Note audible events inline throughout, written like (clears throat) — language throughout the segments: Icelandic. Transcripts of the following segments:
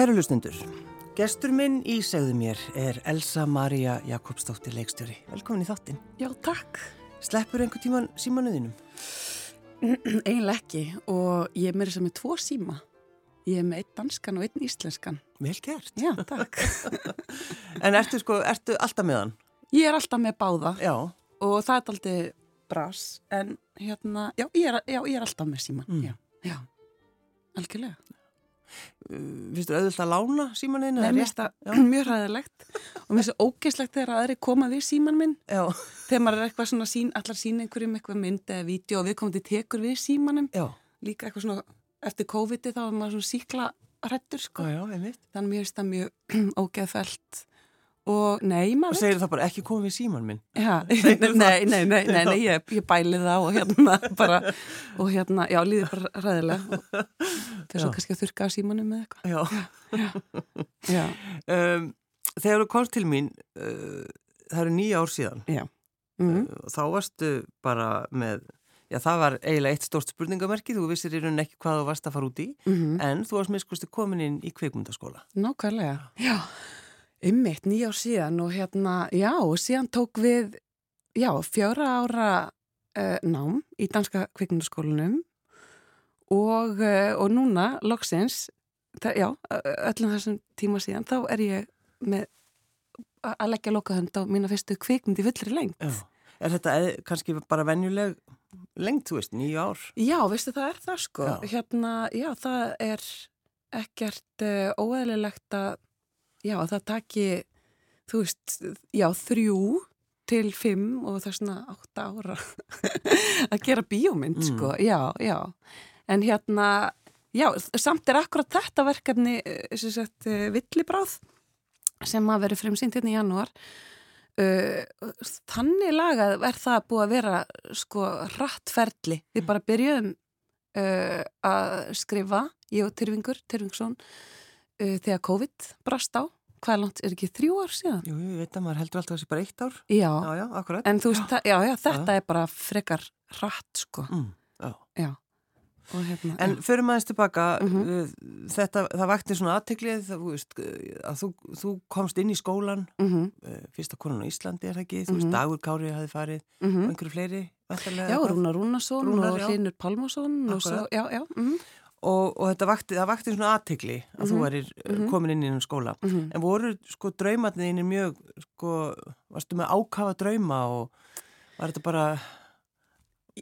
Kæru lustundur, gestur minn í segðu mér er Elsa Maria Jakobsdóttir leikstjóri. Velkomin í þáttinn. Já, takk. Sleppur einhver tíman símanuðinum? Einlega (clears throat) ekki og ég er með þess að með tvo síma. Ég er með einn danskan og einn íslenskan. Vel gert. Já, takk. (laughs) en ertu sko, ertu alltaf með hann? Ég er alltaf með báða. Já. Og það er aldrei bras, en hérna, já, ég er, já, ég er alltaf með síman. Mm. Já, já, algjörlega. Vistu auðvitað að lána símanin? Nei, mér finnst það mjög ræðilegt og mér finnst það ógeislegt þegar aðri koma við síman minn Já. þegar maður er eitthvað svona sín, allar sín einhverjum eitthvað mynd eða vídeo og við komum til tekur við símanum Já. líka eitthvað svona eftir COVID-i þá er maður svona síkla hrættur sko. Já, þannig mér finnst það mjög (clears throat) ógeðfælt og nei maður og segir það bara ekki komið við síman minn? Já, (laughs) nei, nei, nei, nei, nei ég, ég bæli það og hérna (laughs) bara og hérna, já, líður bara ræðilega fyrir svo kannski að þurka símanum með eitthvað. Já, já, já. Um, þegar þú komst til mín uh, það eru nýja ár síðan. Já. Mm -hmm. þá varstu bara með Já, það var eiginlega eitt stórt spurningamerki, þú vissir í rauninni ekki hvað þú varst að fara út í, mm -hmm. en þú varst miskusti komin inn í kveikmundaskóla. Nákvæmlega, já ummitt nýjá síðan og hérna, já, og síðan tók við, já, fjöra ára uh, nám í Danska kvikmundaskólanum og, uh, og núna, loksins, það, já, öllum þessum tíma síðan, þá er ég með að leggja lokahönd á mína fyrstu kvikmundi fullri lengt. Já. Er þetta eð, kannski bara venjuleg lengt, þú veist, nýju ár? Já, veistu, það er það sko. Já. Hérna, já, það er ekkert uh, óæðilegt að já, það taki, þú veist, já, þrjú til fimm og það er svona átta ára (laughs) að gera bíómynd, mm. sko, já, já. En hérna, já, samt er akkurat þetta verkefni, sem sagt, villibráð sem að veri fremsýnt hérna í janúar. Uh, þannig lagað er það búið að vera, sko, rattferðli. Við bara byrjuðum uh, að skrifa, ég og Tyrfingur, Tyrfingsson, uh, þegar COVID brast á. Hvað er langt, er ekki þrjú ár síðan? Jú, ég veit að maður heldur alltaf þessi bara eitt ár. Já, já, já akkurat. En þú veist, já, já, þetta já. er bara frekar rætt, sko. Mm, já. Já. Hérna, en fyrir maður tilbaka, mm -hmm. þetta, það vakti svona aðteklið, þú veist, að þú, þú komst inn í skólan, mm -hmm. fyrsta konan á Íslandi er það ekki, þú veist, -hmm. Dagur Kári hafi farið Mhm. og einhverju fleiri. Já, Rúnar Rúnarsson Rúnar, og Hlinur Palmarsson og svo, já, já. Og, og þetta vakti, það vakti svona aðtegli að mm -hmm. þú erir mm -hmm. komin inn í um skóla mm -hmm. en voru sko draumatniðinir mjög sko, varstu með ákafa drauma og var þetta bara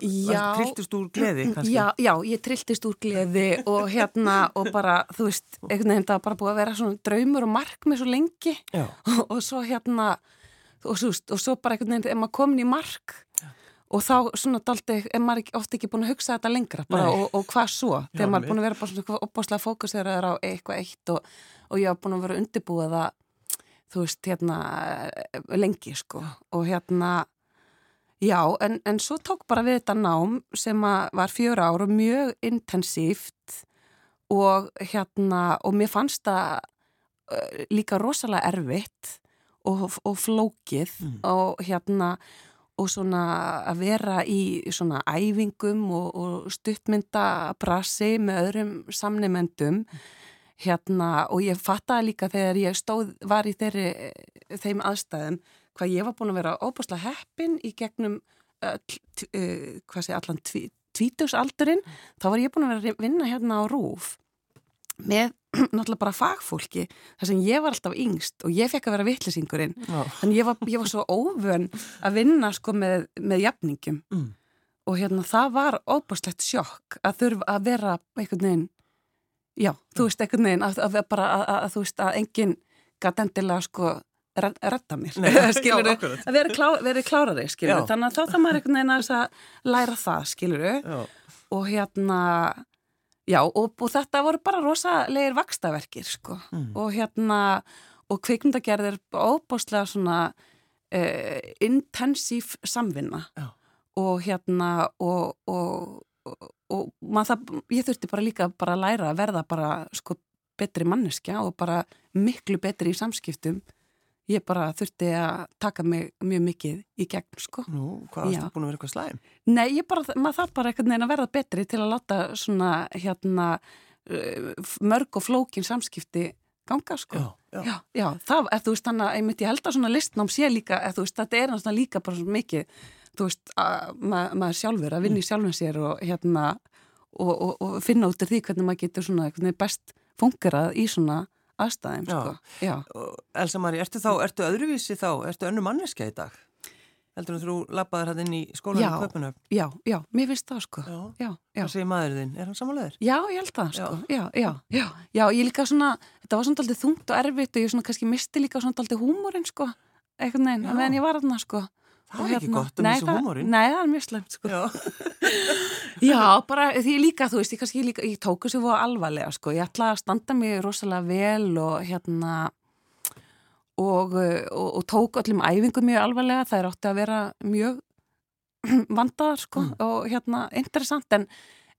Já, trilltist úr gleði (clears throat) kannski? Já, já, ég trilltist úr gleði og hérna og bara, þú veist, einhvern veginn það bara búið að vera svona draumur og markmið svo lengi og, (laughs) og svo hérna og, og svo bara einhvern veginn, ef maður komin í mark já og þá svona daldi, er maður ofta ekki búin að hugsa þetta lengra bara, og, og hvað svo? Þegar Já, maður er búin að vera bara svona opbáslega fókuseraður á eitthvað eitt og, og ég hafa búin að vera undirbúið það þú veist, hérna lengi sko. Og hérna Já, en, en svo tók bara við þetta nám sem var fjöra ár og mjög intensíft og hérna og mér fannst það uh, líka rosalega erfitt og, og flókið mm. og hérna og svona að vera í svona æfingum og, og stuttmyndabrassi með öðrum samnemendum. Hérna og ég fattaði líka þegar ég stóð, var í þeirri, þeim aðstæðum hvað ég var búin að vera óbúslega heppin í gegnum uh, hvað sé allan tvítugsaldurinn, þá var ég búin að vera að vinna hérna á Rúf með (clears throat) náttúrulega bara fagfólki þar sem ég var alltaf yngst og ég fekk að vera vittlisingurinn þannig ég var, ég var svo óvön að vinna sko með, með jafningum mm. og hérna það var óbúslegt sjokk að þurfa að vera einhvern veginn já, mm. þú veist einhvern veginn að, að, að, að þú veist að enginn gæti endilega sko redda mér. Nei, (laughs) skilur, já, að vera, klá, vera klárari skilur, þannig að þá það maður einhvern veginn að læra það skilur og hérna Já og, og þetta voru bara rosalegir vakstaverkir sko mm. og hérna og kvikmyndagerðir óbúslega svona uh, intensív samvinna Já. og hérna og, og, og það, ég þurfti bara líka bara að læra að verða bara sko betri manneskja og bara miklu betri í samskiptum ég bara þurfti að taka mig mjög mikið í gegn sko. Nú, hvað varst það búin að vera eitthvað slæm? Nei, ég bara, maður þarf bara einhvern veginn að verða betri til að láta svona hérna uh, mörg og flókin samskipti ganga sko. Já, já. Já, já, það er, þú veist, þannig að ég myndi held að svona listnám sé líka, eða, þú veist, þetta er náttúrulega líka bara svo mikið, þú veist, að ma maður sjálfur að vinna í sjálfum sér og hérna, og, og, og finna út af því hvernig maður getur svona, best fungerað í svona aðstæðum, sko. Já, Og Elsa Marí, ertu þá, ertu öðruvísi þá, ertu önnu manneskja í dag? Heldur þú lappaðir hann inn í skólan í Kaupanöf? já, já, mér finnst það, sko. Já. Já, já. Hvað segir maður þinn? Er hann samanlegaður? Já, ég held það, sko, já, já, já, já, ég líka svona, þetta var svona aldrei þungt og erfitt og ég svona kannski misti líka svona aldrei húmórin, sko, eitthvað neinn, Já. meðan ég var þarna, sko. Það er ekki gott að missa húmórinn. Nei, það er mjög slemt, sko. Já. (laughs) Já, bara því líka, þú veist, ég líka, ég tók þessu fóða alvarlega, sko, ég ætla að standa mig rosalega vel og hérna og, uh, og, og tók öllum æfingum mjög alvarlega, það er átti að vera mjög (clears throat) vandaðar, sko, Mm. og hérna interessant, en,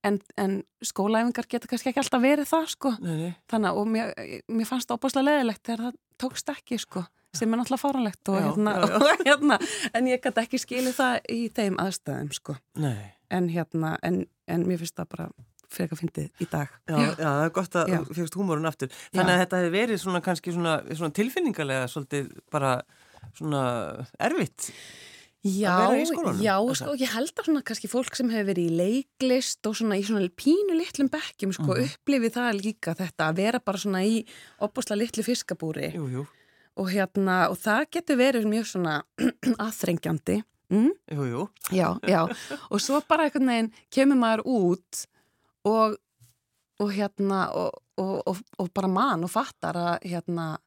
en, en skólaæfingar geta kannski ekki alltaf verið það, sko, Nei, nei. þannig að, og mér, mér fannst það opaslega leðilegt þegar það tókst ekki, sko, sem er náttúrulega fáranlegt og, Já, hérna, já, já. (laughs) og hérna, en ég gæti ekki skilið það í þeim aðstæðum, sko Nei. en hérna, en, en mér finnst það bara fyrir að fyndið í dag. Já, já, það er gott að fegst húmórun aftur. Þannig að þetta hefur verið svona kannski svona, svona tilfinningarlega svolítið bara svona erfitt. Já, já, sko, ég held að svona kannski fólk sem hefur verið í leiklist og svona í svona pínu litlum bekkjum, sko, Mhm. upplifið það líka þetta að vera bara svona í opbúsla litlu fiskabúri Jú, jú, og hérna, og það getur verið mjög svona (clears throat) aðþrengjandi. Mm? jú, jú. Já, já, (laughs) og svo bara einhvern veginn kemur maður út og, og hérna og, og, og, og bara mann og fattar að hérna,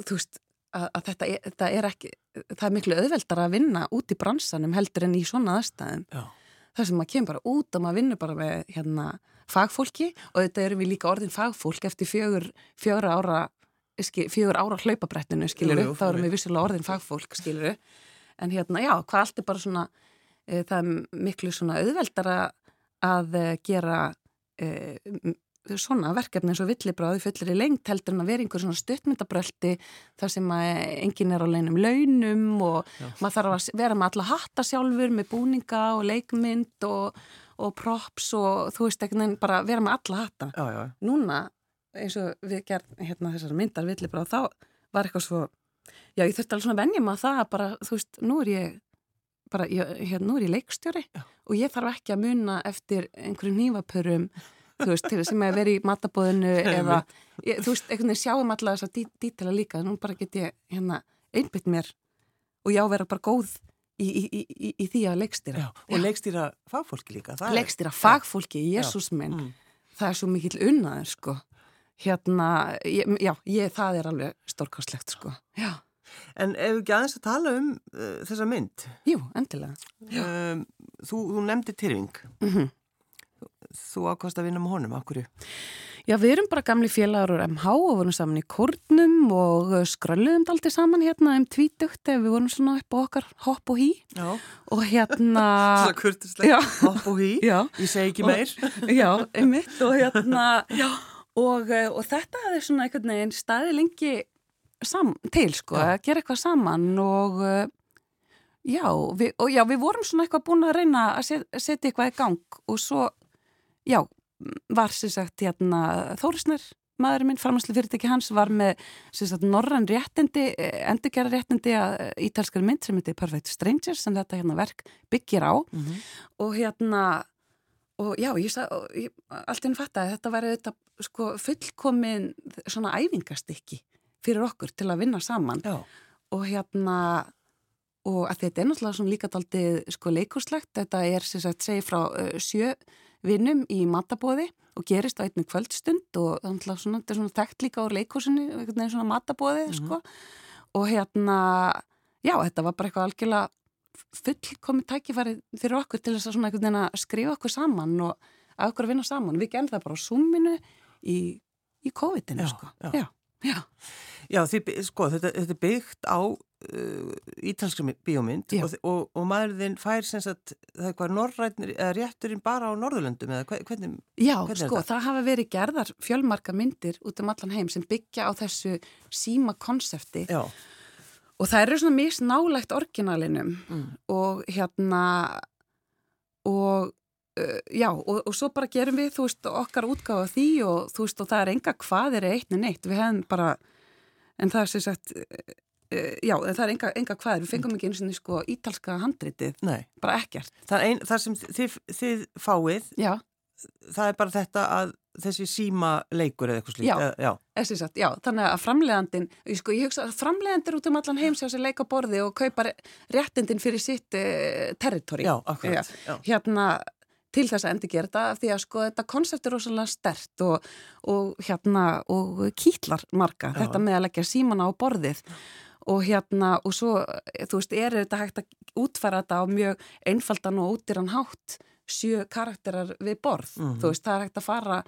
þú veist að, að þetta, er, þetta er ekki það er miklu auðveldar að vinna út í bransanum heldur en í svona aðstæðum. Þar sem maður kemur bara út og maður vinnur bara með hérna fagfólki og þetta erum við líka orðin fagfólk eftir fjögur, fjögur ára fjögur ára hlaupabrettinu skilur Jú, jú, þá erum við vissulega orðin fagfólk skilur en hérna já, hvað allt er bara svona e, það er miklu svona auðveldara að e, gera e, svona verkefni eins og villibráði fullir í lengt heldur en að vera einhver svona stuttmyndabröldi þar sem að enginn er á leinum launum og Já. maður þarf að vera með alla hatta sjálfur með búninga og leikmynd og, og props og þú veist ekki bara vera með alla hatta Já, já, núna eins og við gerðum hérna þessar myndar villibráð þá var eitthvað svo já ég þurfti alveg svona að venja maður það að bara þú veist nú er ég bara ég, hérna nú er ég leikstjóri Já. og ég þarf ekki að muna eftir einhverjum nývapörum þú veist til sem að vera í matabóðinu (laughs) eða ég, þú veist einhvern veginn sjáum alla þessa dí, dítela líka nú bara get ég hérna einbytt mér og já vera bara góð í, í, í, í, því að leikstýra. Já. Og leikstýra fagfólki líka. er- leikstýra fagfólki, Jésús minn. Mm. það er svo mikill unnaður sko. Hérna, ég, já, ég, það er alveg stórkostlegt sko. Já, En ef ekki aðeins að tala um uh, þessa mynd, jú, endilega. Um, þú, þú nefndi Tyrfing, mm þú ákvæmst að vinna með honum, hverju? Já, við erum bara gamli félagur úr MH og vorum saman í kórnum og uh, skrölluðum aldrei saman hérna um tvítugt ef við vorum svona upp á okkar hopp og hí Já, og hérna (laughs) kurtislegt, Já. hopp og hí, (laughs) Já, ég segi ekki meir. já, einmitt og hérna (laughs) já, og, uh, og þetta hefði svona einhvern veginn staði lengi sam, til sko, Já. að gera eitthvað saman og uh, já, við, og já, við vorum svona eitthvað búin að reyna að set, setja eitthvað í gang og svo, já var sem sagt hérna Þórisnær maðurinn minn, framhanslu fyrirtæki hans var með sem sagt norrann réttindi endurgerra réttindi að eh, ítalskari mynd sem heitir Perfect Strangers sem þetta hérna verk byggir á. Mm -hmm. og hérna og já, ég ég, allt einn fatt að þetta væri þetta sko fullkomin svona æfingastykki fyrir okkur til að vinna saman. Já, og hérna og að þetta er náttúrulega líka daldið sko leikurslegt, þetta er sem sagt segi frá uh, sjö vinnum í matabóði og gerist á einni kvöldstund og þannig að þetta er svona þekkt líka úr leikursinu, einhvern veginn svona matabóði Mhm. sko og hérna já, þetta var bara eitthvað algjörlega fullkomið tækifæri fyrir okkur til þess að svona einhvern veginn að skrifa okkur saman og að okkur að vinna saman. Við gerðum það bara á Zoominu í, í COVID-inu sko. já. Já, já. Því, sko, þetta, þetta er byggt á uh, ítalskri bíómynd og, og, og maður þinn fær sem sagt, það er hvað norrætnir, eða rétturinn bara á Norðurlöndum eða hve- hvernig, Já, Hvernig er sko, þetta? það hafa verið gerðar fjölmarka myndir út um allan heim sem byggja á þessu síma konsepti já, og það eru svona misnálægt originalinum mm. og hérna og já, og, og svo bara gerum við, þú veist, okkar útgáða því og þú veist, og það er enga hvað er eitt en eitt, við hefum bara en það er sem sagt uh, já, en það er enga, enga hvað er, við fengum ekki eins og sko ítalska handritið, Nei. bara ekkert Það, ein, það sem þið, þið fáið, Já, það er bara þetta að þessi síma leikur eða eitthvað slíkt. Já. já. Sagt, já, þannig að framleiðandin, ég, sko, ég hugsa að framleiðandir út um allan heims sér leika borði og kaupa réttindin fyrir sitt uh, territori. Hérna til þess að endi gera þetta af því að sko þetta konsept er rosalega stert og, og hérna og kýtlar marga, Já. þetta með að leggja símana á borðið og hérna og svo, þú veist, er þetta hægt að útfæra þetta á mjög einfaldan og útirann hátt sjö karakterar við borð, Mhm. þú veist, það er hægt að fara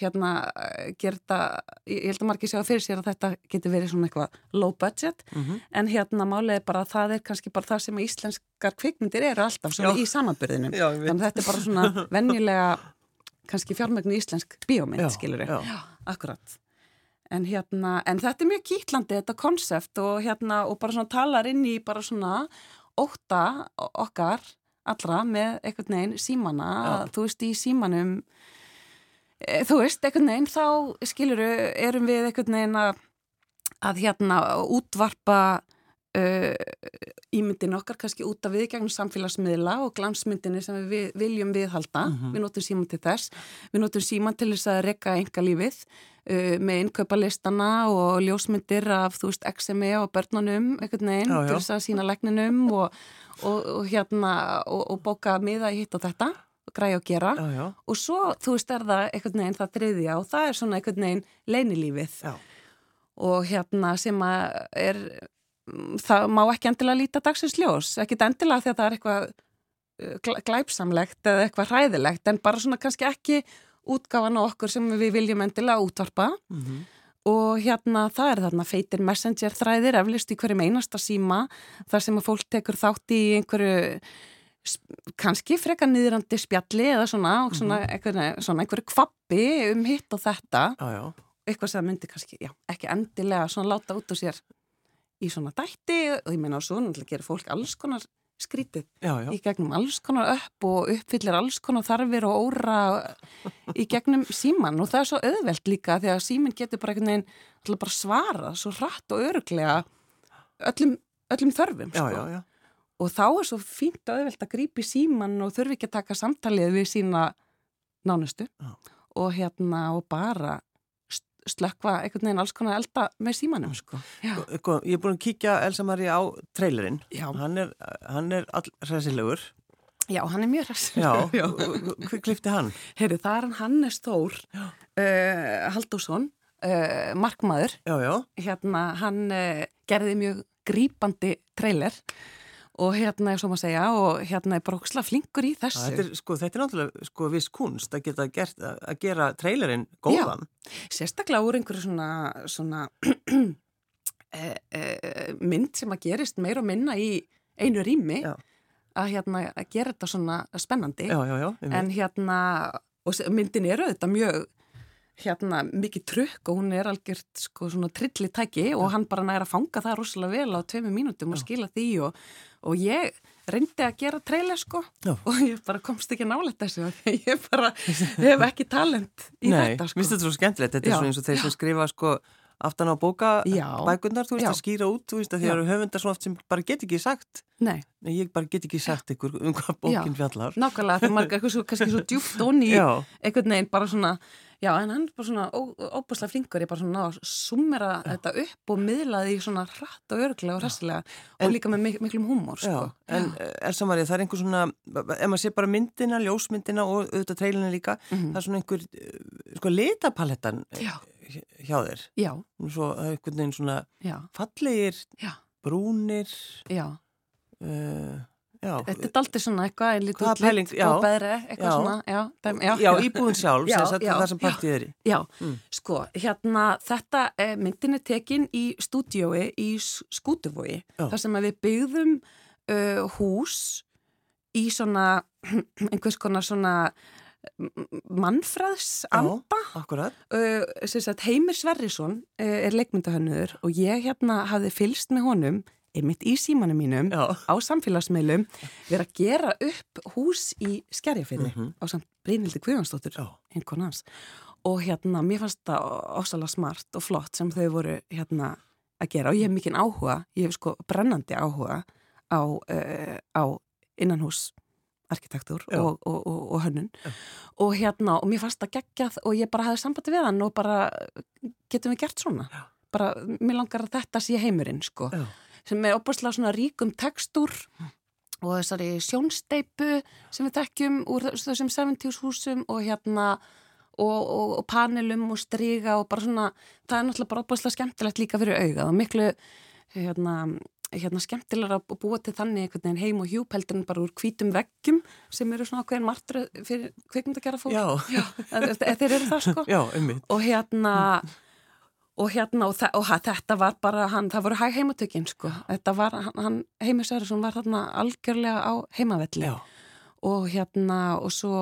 hérna, eh, þetta ég ég held að margir sjá fyrir sér að þetta getur verið svona eitthvað low budget Mhm. en hérna er bara að það er kannski bara það sem íslenskar kvikmyndir eru alltaf svona Já. í samanbyrðinum Já, ég þannig þetta er bara svona (laughs) venjulega kannski fjármögnu íslensk bíómynd, skilur já. akkurat en hérna, en þetta er mjög kýtlandi þetta konsept og hérna og bara svona talar inn í bara svona óta okkar allra með einhvern veginn símana Já. þú veist í símanum þú veist, einhvern veginn þá skiluru, erum við einhvern veginn að, að hérna útvarpa uh, ímyndin okkar kannski út af viðgegnum samfélagsmiðla og glansmyndinni sem við viljum viðhalda Mhm. við notum síman til þess við notum síman til þess að rekka enga lífið uh, með innkaupalistana og ljósmyndir af þú veist XME og börnunum einhvern veginn Já, já. til þess að sína lækninum og, og, og hérna og, og bóka miða í hitt og þetta græja og gera Já, já. og svo, þú veist, er það einhvern veginn það þriðja og það er svona einhvern veginn leinilífið Já. og hérna sem að er mm, það má ekki endilega líta dagsins ljós, ekkit endilega því að það er eitthvað uh, glæ- glæpsamlegt eða eitthvað hræðilegt en bara svona kannski ekki útgáfan á okkur sem við viljum endilega útvarpa Mhm. og hérna það er þarna feitir messenger þræðir eflist í hverjum einasta síma þar sem að fólk tekur þátt í einhverju kannski frekar niðrandi spjalli eða svona, og svona, einhverju, svona einhverju kvappi um hitt og þetta. Já, já. eitthvað sem myndi kannski, já, ekki endilega svona láta út úr sér í svona dætti og ég meina og svo náttúrulega gerir fólk alls konar skrítið í gegnum alls konar upp og uppfyllir alls konar þarfir og óra í gegnum síman og það er svo auðvelt líka því að símin getur bara einhvern veginn bara svara svo hratt og öruglega öllum, öllum þörfum sko. Og þá er svo fínt auðvelt að grípi síman og þurfi ekki að taka samtalið við sína nánustu Já. og hérna og bara slökkva einhvern veginn alls konar elda með símanum sko. Já, Sko, Ég er búin að kíkja Elsa Maria á trailerinn. Hann er, hann er all hressilegur. já hann er mjög Já. Hver klifti hann? Heyrðu, það er hann Hannes Þór uh, Halldórsson uh, markmaður Já, já. hérna, hann uh, gerði mjög grípandi trailer og hérna er svo maður að segja og hérna er bara óksla flinkur í þessu Þetta er, sko, þetta er náttúrulega sko, viss kunst að geta gert, að að gera trailerinn góðan. sérstaklega úr einhverju svona, svona e, (clears throat) e, mynd sem að gerist meir og minna í einu rými Já. að hérna að gera þetta svona spennandi Já, já, já. en hérna og myndin eru þetta mjög hérna mikið trukk og hún er algjört sko svona trillitæki og hann bara næra að fanga það rosalega vel á tveimur mínútum og skila því og, og ég reyndi að gera trailer sko Já. og ég bara komst ekki nálega þessu ég bara hef ekki talent í Nei, þetta sko. minnst þetta svo skemmtilegt. Þetta Já. er svona eins og þeir sem skrifa sko aftan á bóka Já. bækundar, þú veist, Já. að skýra út, þú veist, að að eru höfundar svona oft sem bara get ekki sagt, Nei, Nei, ég bara get ekki sagt ykkur um hvað bókin fjallar. nákvæmlega maður er eitthvað svo, kannski svo djúft onni (laughs) einhvern veginn bara svona Já, en hann er bara svona óbúslega flinkur, ég bara svona að summera þetta upp og miðla því svona hratt og örglega og hressilega og líka með mik miklum húmór, sko. Já, en Já. Elsa Maria, það er einhver svona, ef maður sé bara myndina, ljósmyndina og auðvitað treilina líka, Mhm. það er svona einhver, eh, sko, litapalettan Já. hjá þér. Já, Svo það er einhvern veginn svona já, fallegir, já, brúnir, já. uh, já. Þetta er aldrei svona eitthvað, en lítið Hvaða pæling? Já. og beðri, eitthvað Já. svona, já, dæm, já, íbúðin sjálf, sagt, já, það sem partíð er í. Já, Mm. sko, hérna, þetta eh, myndin er tekin í stúdiói í Skútuvogi, þar sem við byggðum uh, hús í svona, (clears throat) einhvers konar svona mannfræðs anda. Akkurat. Uh, sagt, Heimir Sverrisson uh, er leikmyndahönnur og ég hérna hafði fylst með honum einmitt í símanum mínum Já. á samfélagsmeilum verið að gera upp hús í skerjafeyði mm -hmm. á samt Brynildi Guðjónsdóttur einhvern hans og hérna mér fannst það ósalega smart og flott sem þau voru hérna að gera og ég hef mikinn áhuga, ég hef sko brennandi áhuga á, uh, á innanhús arkitektur og, og, og, og hönnun ja. og hérna og mér fannst það geggjað og ég bara hafði sambandi við hann og bara getum við gert svona ja. bara mér langar að þetta sé heimurinn sko ja sem er opastlega svona ríkum textur og þessari sjónsteipu sem við tekjum úr þessum 70's húsum og hérna og, og, og panelum og stryga og bara svona, það er náttúrulega bara opastlega skemmtilegt líka fyrir auga og miklu hérna, hérna skemmtilega að búa til þannig einhvern veginn heim og hjúpeldin bara úr hvítum veggjum sem eru svona okkur en martru fyrir kvikmund að gera fólk Já, Já þeir eru það sko. (laughs) Já, og hérna og hérna og, og þetta var bara hann, það voru hæg heimatökin sko. Þetta var, hann heimisverður var þarna algjörlega á heimavelli. Já. og hérna og svo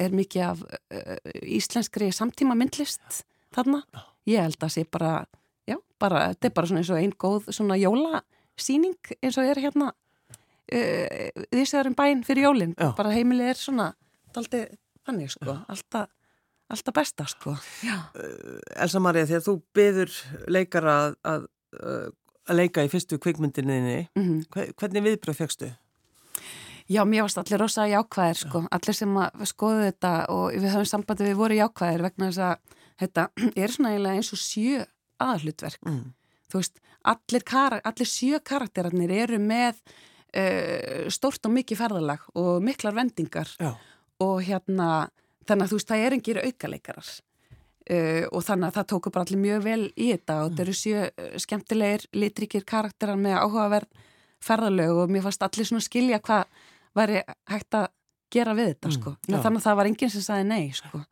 er mikið af uh, íslenskri samtíma myndlist þarna, ég held að sé bara já, bara, þetta er bara svona eins og einn góð svona jólasýning eins og er hérna uh, því sem er um bæinn fyrir jólinn, bara heimilið er svona, aldrei þannig sko, alltaf alltaf besta sko Já. Eh, Elsa Maria, þegar þú byður leikara að, að, að leika í fyrstu kvikmyndinni mm -hmm. hvernig viðbröð fegstu? Já, mér varst allir rosa jákvæðir sko, allir sem að skoðu þetta og við höfum sambandi við voru jákvæðir vegna þess að þetta (clears throat) er svona eiginlega eins og sjö aðhlutverk mm. þú veist, allir, allir sjö karakterarnir eru með uh, stórt og mikið ferðalag og miklar vendingar Já. og hérna þannig að þú veist, það er engir aukaleikarar uh, og þannig að það tóku bara allir mjög vel í þetta og þetta eru sjö uh, skemmtilegir, litríkir karakterar með áhugaverð ferðalög og mér fannst allir svona skilja hvað væri hægt að gera við þetta, mm, sko. Þannig að það var enginn sem sagði nei, sko.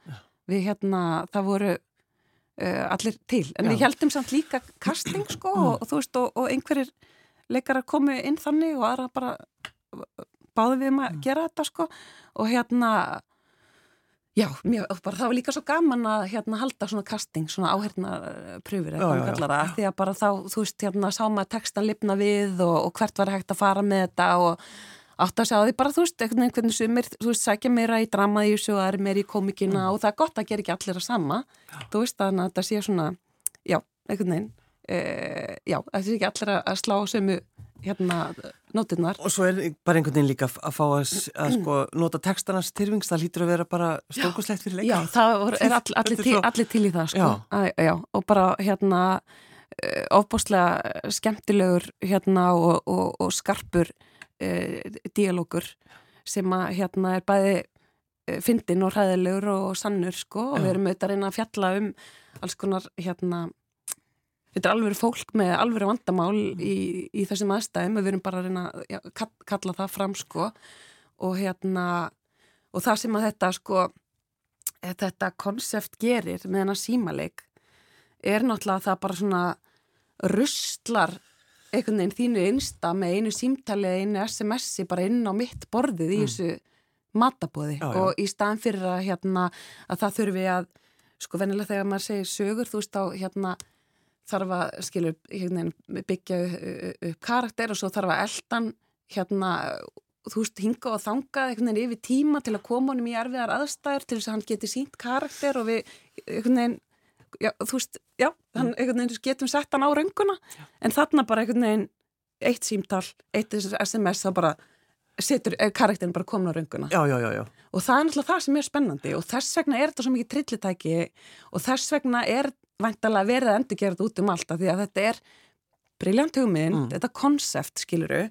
Við hérna, það voru uh, allir til, en já. við heldum samt líka casting, sko, mm. og, og þú veist, og, og einhverjir leikarar komu inn þannig og aðra bara báði við um að mm. gera þetta, sko, og hérna Já, mjög, bara, það var líka svo gaman að hérna, halda svona casting, svona áhernapröfur því að bara þá, þú veist, hérna, sá maður textan lifna við og, og hvert var hægt að fara með þetta og átt að sjá því bara, þú veist, einhvern veginn sem er, þú veist, sækja meira í dramaði og það er meira í komikina mm. og það er gott að gera ekki allir að sama, já. þú veist, þannig að þetta sé svona, já, einhvern veginn, e, já, það sé ekki allir að slá sömu hérna nótirnar. Og svo er bara einhvern veginn líka að fá að, að sko, nota textarnas tyrfings, það lítur að vera bara stórkoslegt fyrir leika. Já, það er all, allir, til, allir til í það sko. Já. Að, já, og bara hérna eh, ofbáslega skemmtilegur hérna og, og, og skarpur eh, díalógur sem að hérna er bæði eh, fyndin og hræðilegur og sannur sko og við erum auðvitað að reyna að fjalla um alls konar hérna þetta er alveg fólk með alveg vandamál í, í þessum aðstæðum við erum bara að reyna að kalla það fram sko og hérna og það sem að þetta sko þetta konsept gerir með hennar símaleik er náttúrulega það bara svona rustlar einhvern veginn þínu einsta með einu símtali eða einu SMS-i bara inn á mitt borðið í mm. þessu matabóði já, já. og í staðan fyrir að hérna að það þurfi að sko venilega þegar maður segir sögur þú veist á hérna þarf að skilur, hérna, byggja upp karakter og svo þarf að eldan hérna, þú veist, hinga og þanga veginn yfir tíma til að koma honum í erfiðar aðstæður til þess að hann geti sínt karakter og við, veginn já, þú veist, já, hann, einhvern veginn getum sett hann á rönguna, en þarna bara veginn eitt símtal eitt SMS, þá bara setur eh, karakterin bara komin á rönguna. Já, já, já, og það er náttúrulega það sem er spennandi og þess vegna er þetta svo mikið trillitæki og þess vegna er væntalega verið að endur gera þetta út um allt því að þetta er briljant hugmynd, mm. þetta konsept skiluru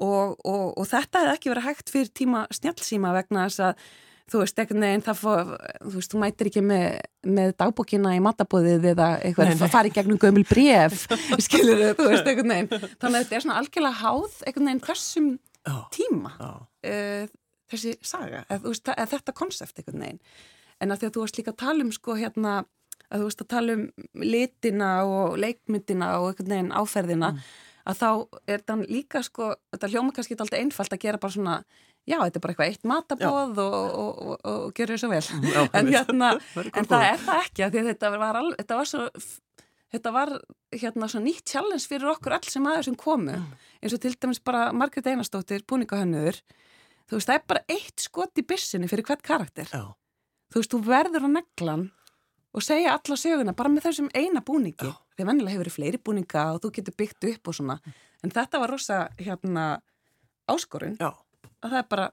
og, og, og þetta hefði ekki verið hægt fyrir tíma snjálfsíma vegna þess að þú veist, ekkert neginn það fór, þú veist, þú mætir ekki með, með dagbókina í matabóðið eða eitthvað að fara í gegnum gömul bref (laughs) skilur þú, þú veist, ekkert neginn þannig að þetta er svona algjörlega háð ekkert neginn hversum tíma uh, þessi saga, eð, veist, þetta konsept ekkert neginn en að því að þú varst líka að tala um sko hérna að þú veist að tala um litina og leikmyndina og einhvern veginn áferðina mm. að þá er þetta líka sko, þetta hljóma kannski alltaf einfalt að gera bara svona já, þetta er bara eitthvað eitt matabóð og, og, og, og gerur svo vel. Já, (laughs) en, hérna, (laughs) en það er það ekki að þetta var, alveg, þetta var svo þetta var hérna svona nýtt challenge fyrir okkur all sem aðeins sem komu. Mm. eins og til dæmis bara Margret Einarstóttir, búningahönnur þú veist, það er bara eitt skot í bissinni fyrir hvert karakter. Já. þú veist, þú verður á neglan og segja alla söguna bara með þessum eina búningi Já. því vennilega hefur verið fleiri búninga og þú getur byggt upp og svona en þetta var rosa hérna áskorun Já. að það er bara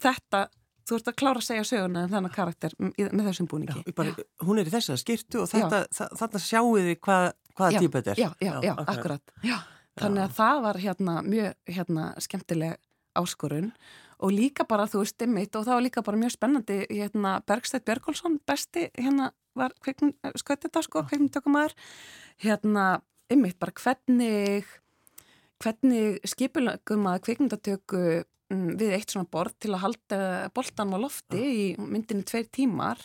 þetta þú ert að klára að segja söguna en þennan karakter með þessum búningi Já, bara, hún er í þess að skýrtu og þetta, þetta sjáu þið hvað, hvaða típa þetta er. Já, já, já, okay. akkurat. Já. Þannig að það var hérna mjög hérna, skemmtileg áskorun og líka bara þú veist ymmit og það var líka bara mjög spennandi hérna Bergstætt Björgólfsson besti hérna var skauðið þetta sko, kveikmyndatökumæður hérna ymmit bara hvernig hvernig skipulagum að kveikmyndatöku um, við eitt svona borð til að halda boltan á lofti í myndinu tveir tímar.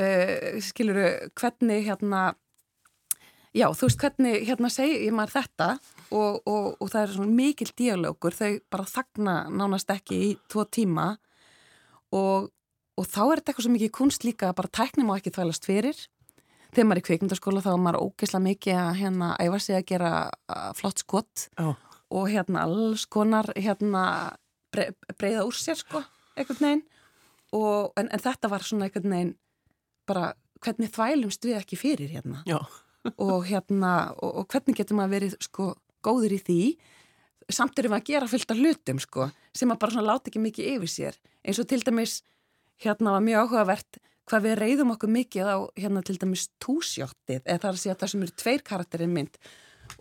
Uh, skiluru hvernig hérna já þú veist hvernig hérna segir maður þetta og, og, og það er svona mikil díalógur þau bara þagna nánast ekki í tvo tíma og, og þá er þetta eitthvað svo mikið kunst líka að bara tæknum og ekki þvælast fyrir. Þegar maður er í kvikmyndaskóla þá er maður ógeðslega mikið að hérna æfa sig að gera flott skott oh. og hérna alls konar hérna breyða úr sér sko, einhvern veginn. Og, en, en þetta var svona einhvern veginn bara hvernig þvælumst við ekki fyrir hérna? (laughs) Og hérna og, og hvernig getur maður verið sko góður í því? Samt erum við að gera fylgta hlutum sko sem að bara svona láta ekki mikið yfir sér. Eins og til dæmis hérna var mjög áhugavert hvað við reyðum okkur mikið á hérna til dæmis túsjóttið eða það er að segja það sem eru tveir karakterinn mynd.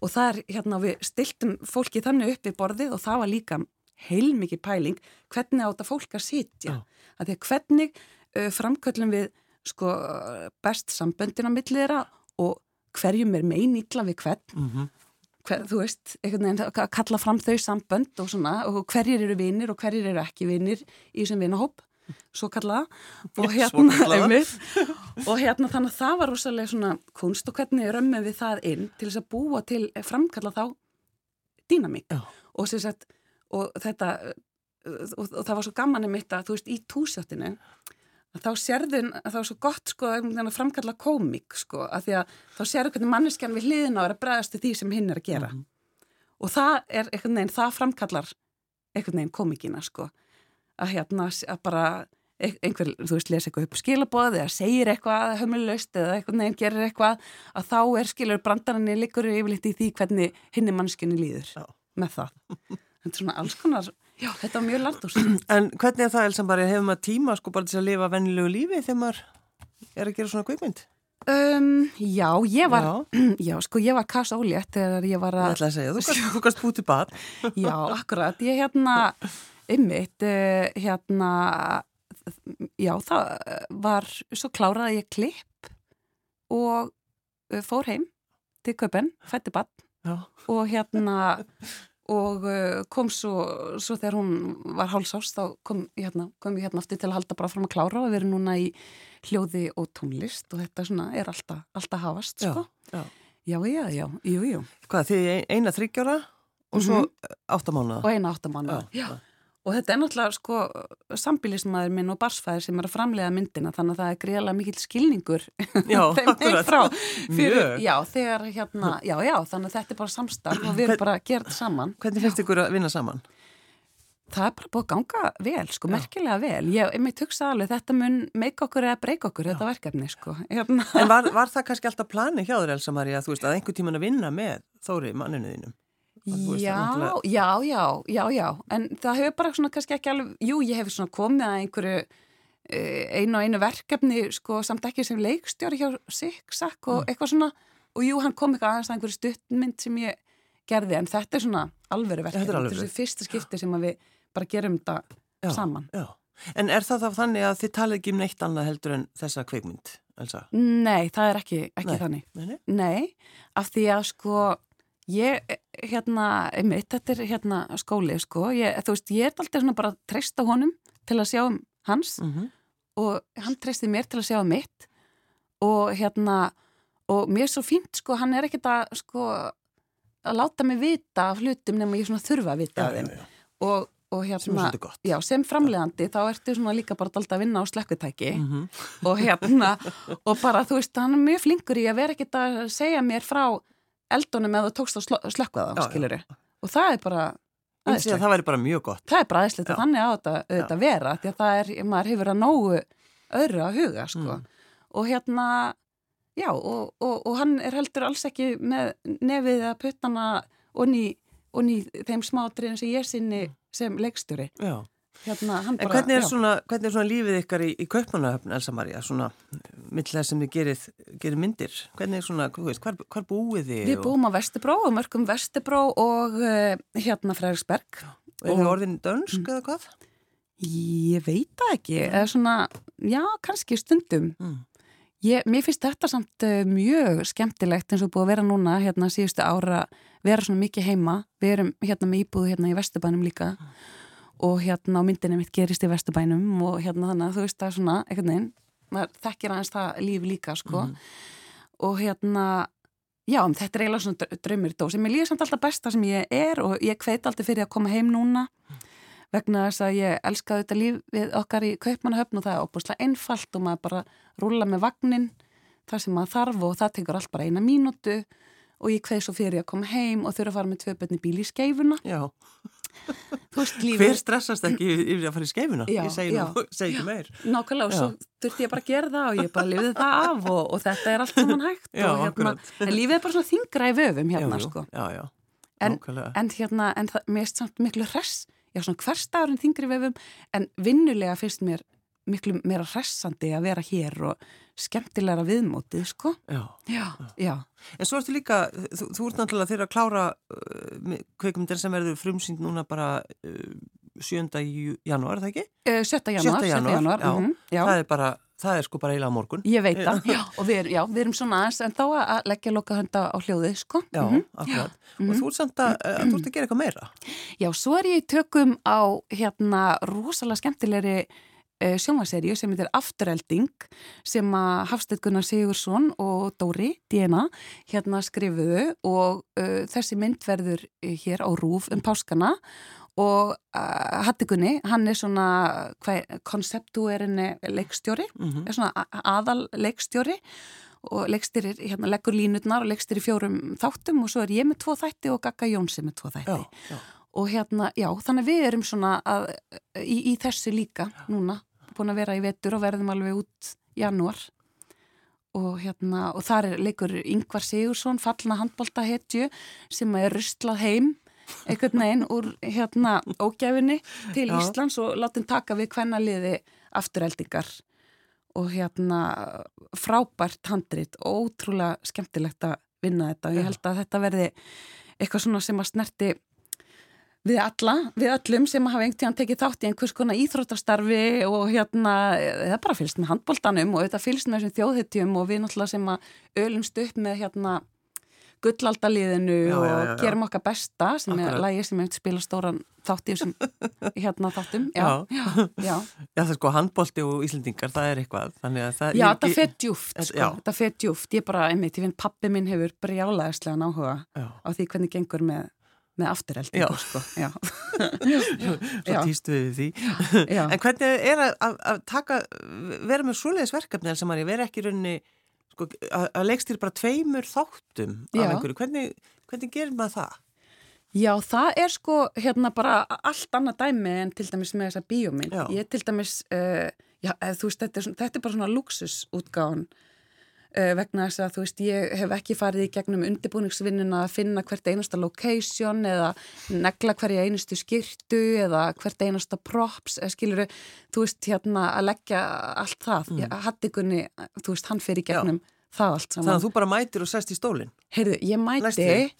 Og það er hérna við stiltum fólki þannig upp í borðið og það var líka heilmikið pæling hvernig á þetta fólk að sitja. Að því að hvernig uh, framköllum við sko best samböndin á milliðra og hverjum er meinýtla við hvern. Mm -hmm. Hver, þú veist, veginn, að kalla fram þau sambönd og svona og hverjir eru vinnir og hverjir eru ekki vinnir í þessum vinnahóp svo kallaða og hérna einmitt, og hérna þannig að það var rosalega svona kunst og hvernig römmum við það inn til þess að búa til framkalla þá dýnamík. Og sagt og þetta og, og það var svo gaman um mitt að þú veist í túsjáttinu þá sérðun að það var svo gott sko að framkalla komik sko að því að þá sérðu hvernig manneskjan við hliðin á að bregðast til því sem hinn er að gera. Mm -hmm. og það er einhvern veginn, það framkallar einhvern veginn komikina sko að hérna að bara einhver, þú veist, lesa eitthvað upp skilabóð eða segir eitthvað hömulöst eða einhvern veginn gerir eitthvað að þá er skilur brandarinni líkur yfirleitt í því hvernig hinni mannskinni líður Já. með það þetta er svona alls konar, já, þetta er mjög landús (clears throat) En hvernig er það, Elsa, bara hefur maður tíma sko bara til að lifa vennilegu lífi þegar maður er að gera svona kveikmynd? Um, já, ég var já. (clears throat) já, sko, ég var kast ólétt þegar ég var að Ég ætla að segja, þú, (laughs) þú kannst bútið (laughs) akkurat, ég hérna já, það var svo klárað að ég klipp og uh, fór heim til köpen, fætti bad og hérna og kom svo, svo þegar hún var hálsást þá kom ég hérna, kom ég hérna aftur til að halda bara fram að klára og við erum núna í hljóði og tónlist og þetta svona er alltaf, alltaf hafast sko. Já, já, já, já, jú, jú. Hvað, þið eina þryggjára og svo mm -hmm. áttamána? Og eina áttamána, já. já. Og þetta er náttúrulega sko sambilismæður minn og barsfæðir sem er að framlega myndina þannig að það er greiðlega mikil skilningur (laughs) já, þeim frá fyrir, já, þegar hérna, já, já, þannig að þetta er bara samstarf og við erum bara að gera þetta saman. Hvernig finnst ykkur að vinna saman? Það er bara búið að ganga vel, sko, já. merkilega vel. Ég, ég meit hugsa alveg, þetta mun meika okkur eða breyka okkur, já. þetta verkefni, sko. Hérna. En var, var það kannski alltaf plani hjá þér, Elsa Maria, þú veist, að einhver tíman að vinna með Þóri manninu þínum? Já, já, já, já, já, en það hefur bara svona kannski ekki alveg, jú, ég hef svona komið að einhverju eh, einu og einu verkefni, sko, samt ekki sem leikstjóri hjá Siksak og mm. eitthvað svona, og jú, hann kom eitthvað aðeins að einhverju stuttmynd sem ég gerði, en þetta er svona alvöru verkefni, þetta er þessi fyrsta skipti sem við bara gerum þetta saman. Já, en er það þá þannig að þið talið ekki um neitt annað heldur en þessa kveikmynd, Elsa? Nei, það er ekki, ekki nei. þannig. Nei, nei. nei, af því að sko Ég, hérna, einmitt, þetta er hérna skóli, sko, ég, þú veist, ég er alltaf svona bara að treysta honum til að sjá um hans mm -hmm. og hann treysti mér til að sjá um mitt og hérna, og mér er svo fínt, sko, hann er ekkert að, sko, að láta mig vita af hlutum nema ég svona þurfa að vita af þeim ja, ja. og, og hérna, sem, já, sem framlegandi þá ertu svona líka bara alltaf að vinna á slekkutæki mm -hmm. og hérna, og bara, þú veist, hann er mjög flinkur í að vera ekkert að segja mér frá eldunum eða tókst að slökka það, skilur og það er bara aðeinslegt. Það væri bara mjög gott. Það er bara aðeinslegt og þannig á þetta, þetta vera, því að það er, maður hefur að nógu öðru að huga, sko. Mm. Og hérna, já, og, og, og hann er heldur alls ekki með nefið að puttana og ný þeim smátriðin sem ég sinni sem leikstjóri. Já. Hérna, en hvernig er, svona, hvernig er svona lífið ykkar í, í Kaupmannahöfn, Elsa Maria, svona millega sem þið gerir, gerir myndir? Hvernig er svona, hvar, hvar búið þið? Við búum á Vestebró og mörgum Vestebró og uh, hérna Fræðarsberg. Og er þið orðin dönsk mm. eða hvað? Ég veit það ekki, eða svona, já, kannski stundum. Mm. Ég, mér finnst þetta samt uh, mjög skemmtilegt eins og búið að vera núna hérna síðustu ára, vera svona mikið heima. Við erum hérna með íbúðu hérna í Vestubænum líka. Mm og hérna á myndinni mitt gerist í Vesturbænum og hérna þannig að þú veist það er svona einhvern veginn, maður þekkir aðeins það líf líka sko. Mm. og hérna já, þetta er eiginlega svona draumir dó sem ég líði samt alltaf besta sem ég er og ég hveit alltaf fyrir að koma heim núna vegna þess að ég elskaði þetta líf við okkar í Kaupmannahöfn og það er óbúslega einfalt og maður bara rúla með vagnin það sem maður þarf og það tekur allt bara eina mínútu og ég hvei svo fyrir að koma heim og þurfa að fara með tvö veist, Hver stressast ekki yfir að fara í skeifuna? Já, ég segi, nú, (laughs) segi ekki meir. Nákvæmlega og svo þurfti ég bara að gera það og ég bara lifið það af og, og þetta er allt saman hægt já, hérna, en lífið er bara svona þingra í vöfum hérna já, sko. Já, en, en hérna, en það, mér er samt miklu hress já svona hverstafurinn þingri vöfum en vinnulega finnst mér miklu meira hressandi að vera hér og skemmtilegra viðmótið, sko. Já. Já, já. En svo ertu líka, þú, þú ert náttúrulega þeirra að klára uh, kveikmyndir sem verður frumsýnd núna bara uh, 7. janúar, er það ekki? Uh, 7. janúar, 7. janúar, já. Mm -hmm, já. Það er bara, það er sko bara eiginlega morgun. Ég veit það, já, og við, já, við erum svona aðeins en þá að leggja loka hönda á hljóðið, sko. Já, mm -hmm. akkurat. Og mm -hmm. þú ert samt að, að þú ert að gera eitthvað meira. Já, svo er ég tökum á hérna rosalega skemmtilegri Eh, sjónvaserju sem heitir Afturelding sem að Hafstedt Gunnar Sigursson og Dóri Díena hérna skrifuðu og uh, þessi mynd verður hér á Rúf um páskana og uh, Hattikunni, hann er svona konceptúerinni leikstjóri, mm -hmm. er svona aðal leikstjóri og leikstyrir, hérna leggur línutnar og leikstyrir fjórum þáttum og svo er ég með tvo þætti og Gagga Jónsi með tvo þætti. Já, já og hérna, já, þannig við erum svona að, í, í þessu líka núna búin að vera í vetur og verðum alveg út janúar. Og hérna og þar er leikur Yngvar Sigursson fallna handbóltahetju sem er rustlað heim einhvern veginn úr hérna ógæfinni til Já. Íslands og látum taka við hvenna liði afturheldingar og hérna frábært handrit og ótrúlega skemmtilegt að vinna þetta og ég held að þetta verði eitthvað svona sem að snerti við alla, við öllum sem hafa einhvern tíðan tekið þátt í einhvers konar íþróttastarfi og hérna, það bara fylgst með handbóltanum og þetta fylgst með þessum þjóðhetjum og við náttúrulega sem að ölumst upp með hérna gullaldaliðinu já, og já, já, gerum okkar besta sem Akkurat. er lægir sem hefur spila stóran þátt í þessum (laughs) hérna þáttum. Já, já. (laughs) það er sko handbólti og íslendingar, það er eitthvað það Já, það fyrir djúft sko, það fyrir djúft, ég bara, einmitt, ég finn pappi minn hefur brjálæðislega náhuga á því hvernig gengur með með afturheldingu sko. (laughs) Svo týstu við því. (laughs) Já. En hvernig er að, að, taka vera með svoleiðis verkefni sem að vera ekki raunni sko, að, að leikstýra bara tveimur þáttum hvernig, hvernig gerir maður það? Já, það er sko hérna bara allt annað dæmi en til dæmis með þessa bíóminn ég til dæmis, uh, já, þú veist þetta er, þetta er bara svona luxusútgáðan vegna þess að þú veist ég hef ekki farið í gegnum undirbúningsvinnuna að finna hvert einasta location eða negla hverja einustu skirtu eða hvert einasta props eða skiluru, þú veist hérna að leggja allt það, mm. hattikunni þú veist hann fyrir í gegnum Já. það allt saman. Þannig að þú bara mætir og sest í stólinn? Heyrðu, ég mæti ég,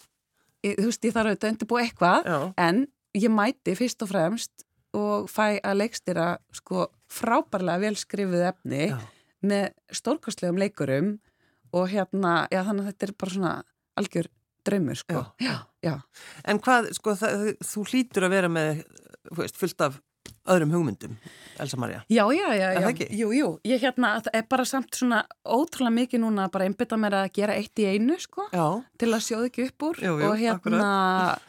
þú veist ég þarf auðvitað að undirbúa eitthvað Já. en ég mæti fyrst og fremst og fæ að leikstýra sko frábærlega velskrifuð efni Já með stórkostlegum leikurum og hérna, já þannig að þetta er bara svona algjör draumur sko. Já. Já, já. En hvað, sko, það, þú hlýtur að vera með veist, fullt af öðrum hugmyndum, Elsa Maria. Já, já, já, já. Jú, jú, ég hérna, það er bara samt svona ótrúlega mikið núna að bara einbita mér að gera eitt í einu, sko, já. til að sjóðu ekki upp úr jú, jú, og hérna, akkurat.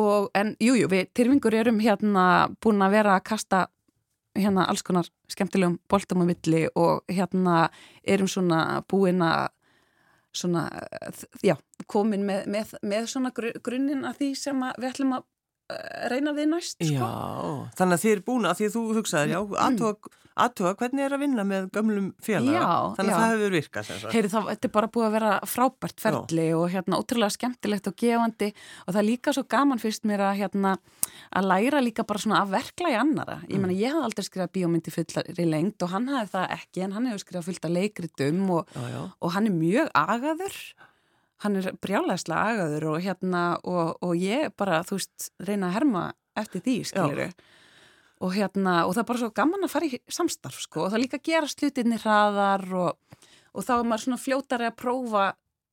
og en, jú, jú, við tyrfingur erum hérna búin að vera að kasta hérna alls konar skemmtilegum boltum á milli og hérna erum svona búin að svona, já, komin með, með, með svona grunninn að því sem við ætlum að reyna við næst sko. Já, þannig að þið er búin að því að þú hugsaði, já, aðtóa aðtóa hvernig er að vinna með gömlum félaga já, þannig að já. það hefur virkað Heyri, það, Þetta er bara búið að vera frábært ferli já. og hérna ótrúlega skemmtilegt og gefandi og það er líka svo gaman fyrst mér að hérna að læra líka bara svona að verkla í annara ég mm. menna ég haf aldrei skrifað bíómyndi fullari lengt og hann hafði það ekki en hann hefur skrifað fullt að leikritum og, og hann er mjög agaður hann er brjálæslega agaður og hérna og, og ég bara þú veist reyna að herma eftir því skiliru og hérna og það er bara svo gaman að fara í samstarf sko og það líka gera slutinni hraðar og, og þá er maður svona fljótari að prófa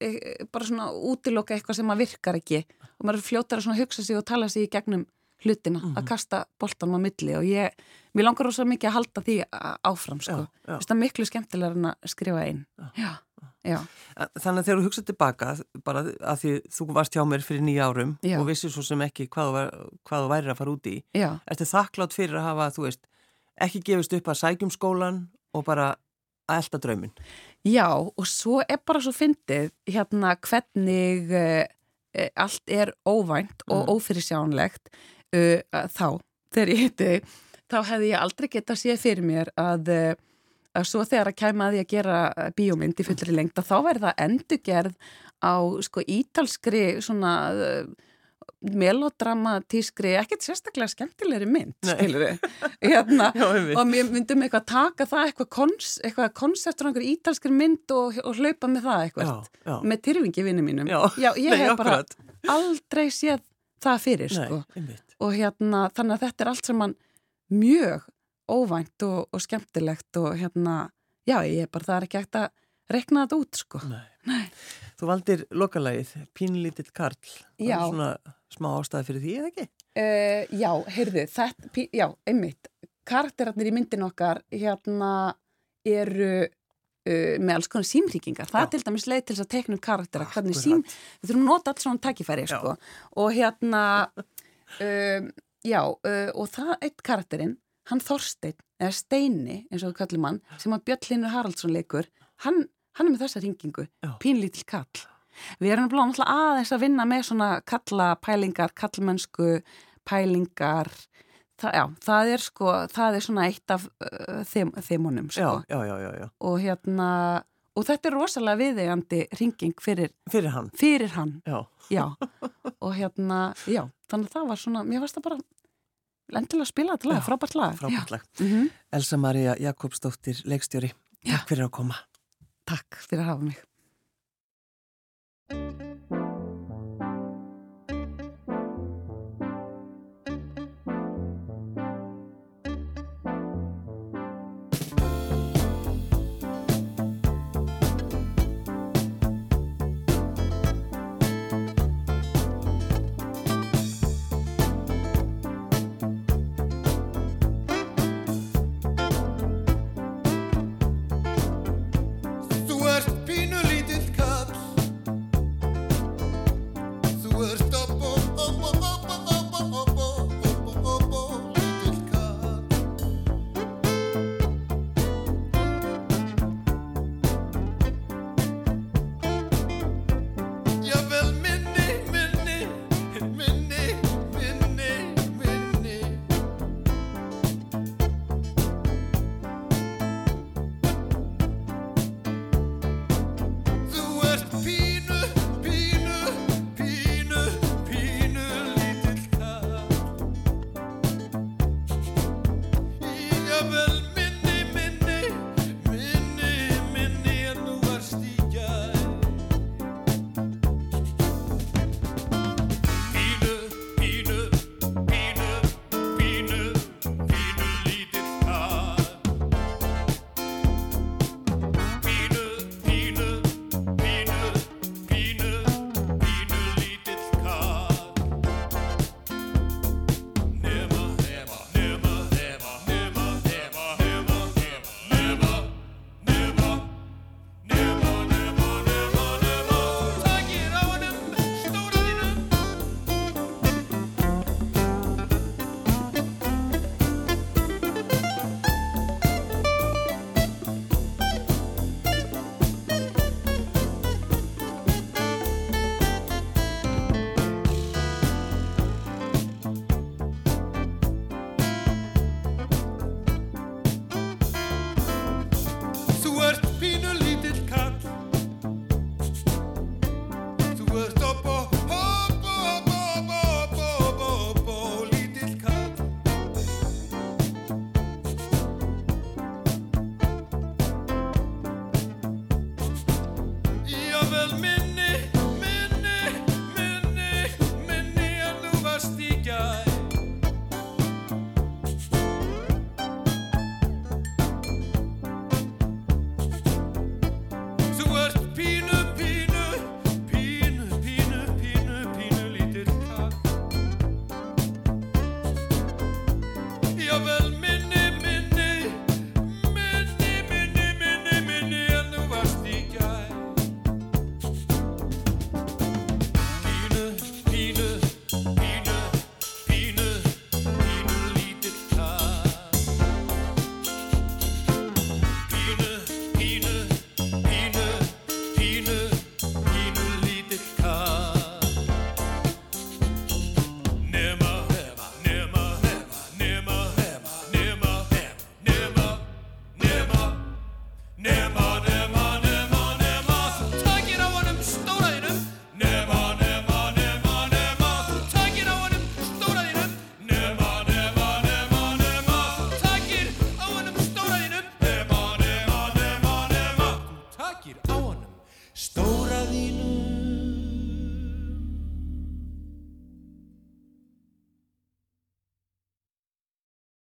e, bara svona útiloka eitthvað sem maður virkar ekki og maður er fljótari að hugsa sig og tala sig í gegnum hlutina mm -hmm. að mhm. kasta boltanum á milli og ég, mér langar ósað mikið að halda því áfram sko, það er miklu skemmtilega en að skrifa einn já. já. Já. Þannig að þegar þú hugsaði tilbaka bara að því þú varst hjá mér fyrir nýja árum Já. og vissið svo sem ekki hvað þú, var, hvað þú væri að fara út í ertu þakklátt fyrir að hafa, þú veist ekki gefist upp að sækjum skólan og bara að elda draumin Já, og svo er bara svo fyndið hérna hvernig uh, allt er óvænt og mm. ófyrirsjánlegt uh, þá, þegar ég hitti þá hefði ég aldrei gett að sé fyrir mér að uh, svo þegar að kæma að því að gera eh, bíómynd í fullri lengt að þá verða endurgerð á sko ítalskri svona uh, melodramatískri, ekkert sérstaklega skemmtilegri mynd, við hérna, Já, og mér myndum eitthvað taka það eitthvað, kons, eitthvað konseptur á einhverju ítalskri mynd og, og hlaupa með það eitthvað, já, já. með tyrfingi vinnu mínum. Já, ég Nei, hef bara aldrei séð það fyrir, Nei, sko og hérna, þannig að þetta er allt sem mann mjög óvænt og, og skemmtilegt og hérna, já, ég er bara, það er ekki ekkert að rekna þetta út, sko. Nei. Nei. Þú valdir lokalægið, Pínlítill Karl. Já. Það er svona smá ástæði fyrir því, eða ekki? Uh, já, heyrðu, þetta, já, einmitt. Karakterarnir í myndin okkar, hérna, eru uh, með alls konar símríkingar. Það já. er til dæmis leið til þess að tekna upp karaktera, ah, hvernig sím, við þurfum að nota alls svona takkifæri, sko. Og hérna, uh, (laughs) já, og það, eitt karakterinn, hann Þorstein, eða Steini eins og kallum hann, sem að Björn Linur Haraldsson leikur, hann, hann er með þessa ringingu, pínlítil kall. Við erum náttúrulega aðeins að vinna með svona kallapælingar kallmennsku pælingar. Það, já, það er sko það er svona eitt af uh, þeim, þeimunum sko. já, já, og hérna og þetta er rosalega viðegandi ringing fyrir, fyrir hann, fyrir hann. og hérna, já þannig að það var svona, mér varst að bara endilega spila þetta lag, frábært lag. Frábært lag. Mm -hmm. Elsa Maria Jakobsdóttir, leikstjóri, takk fyrir að koma. Takk fyrir að hafa mig.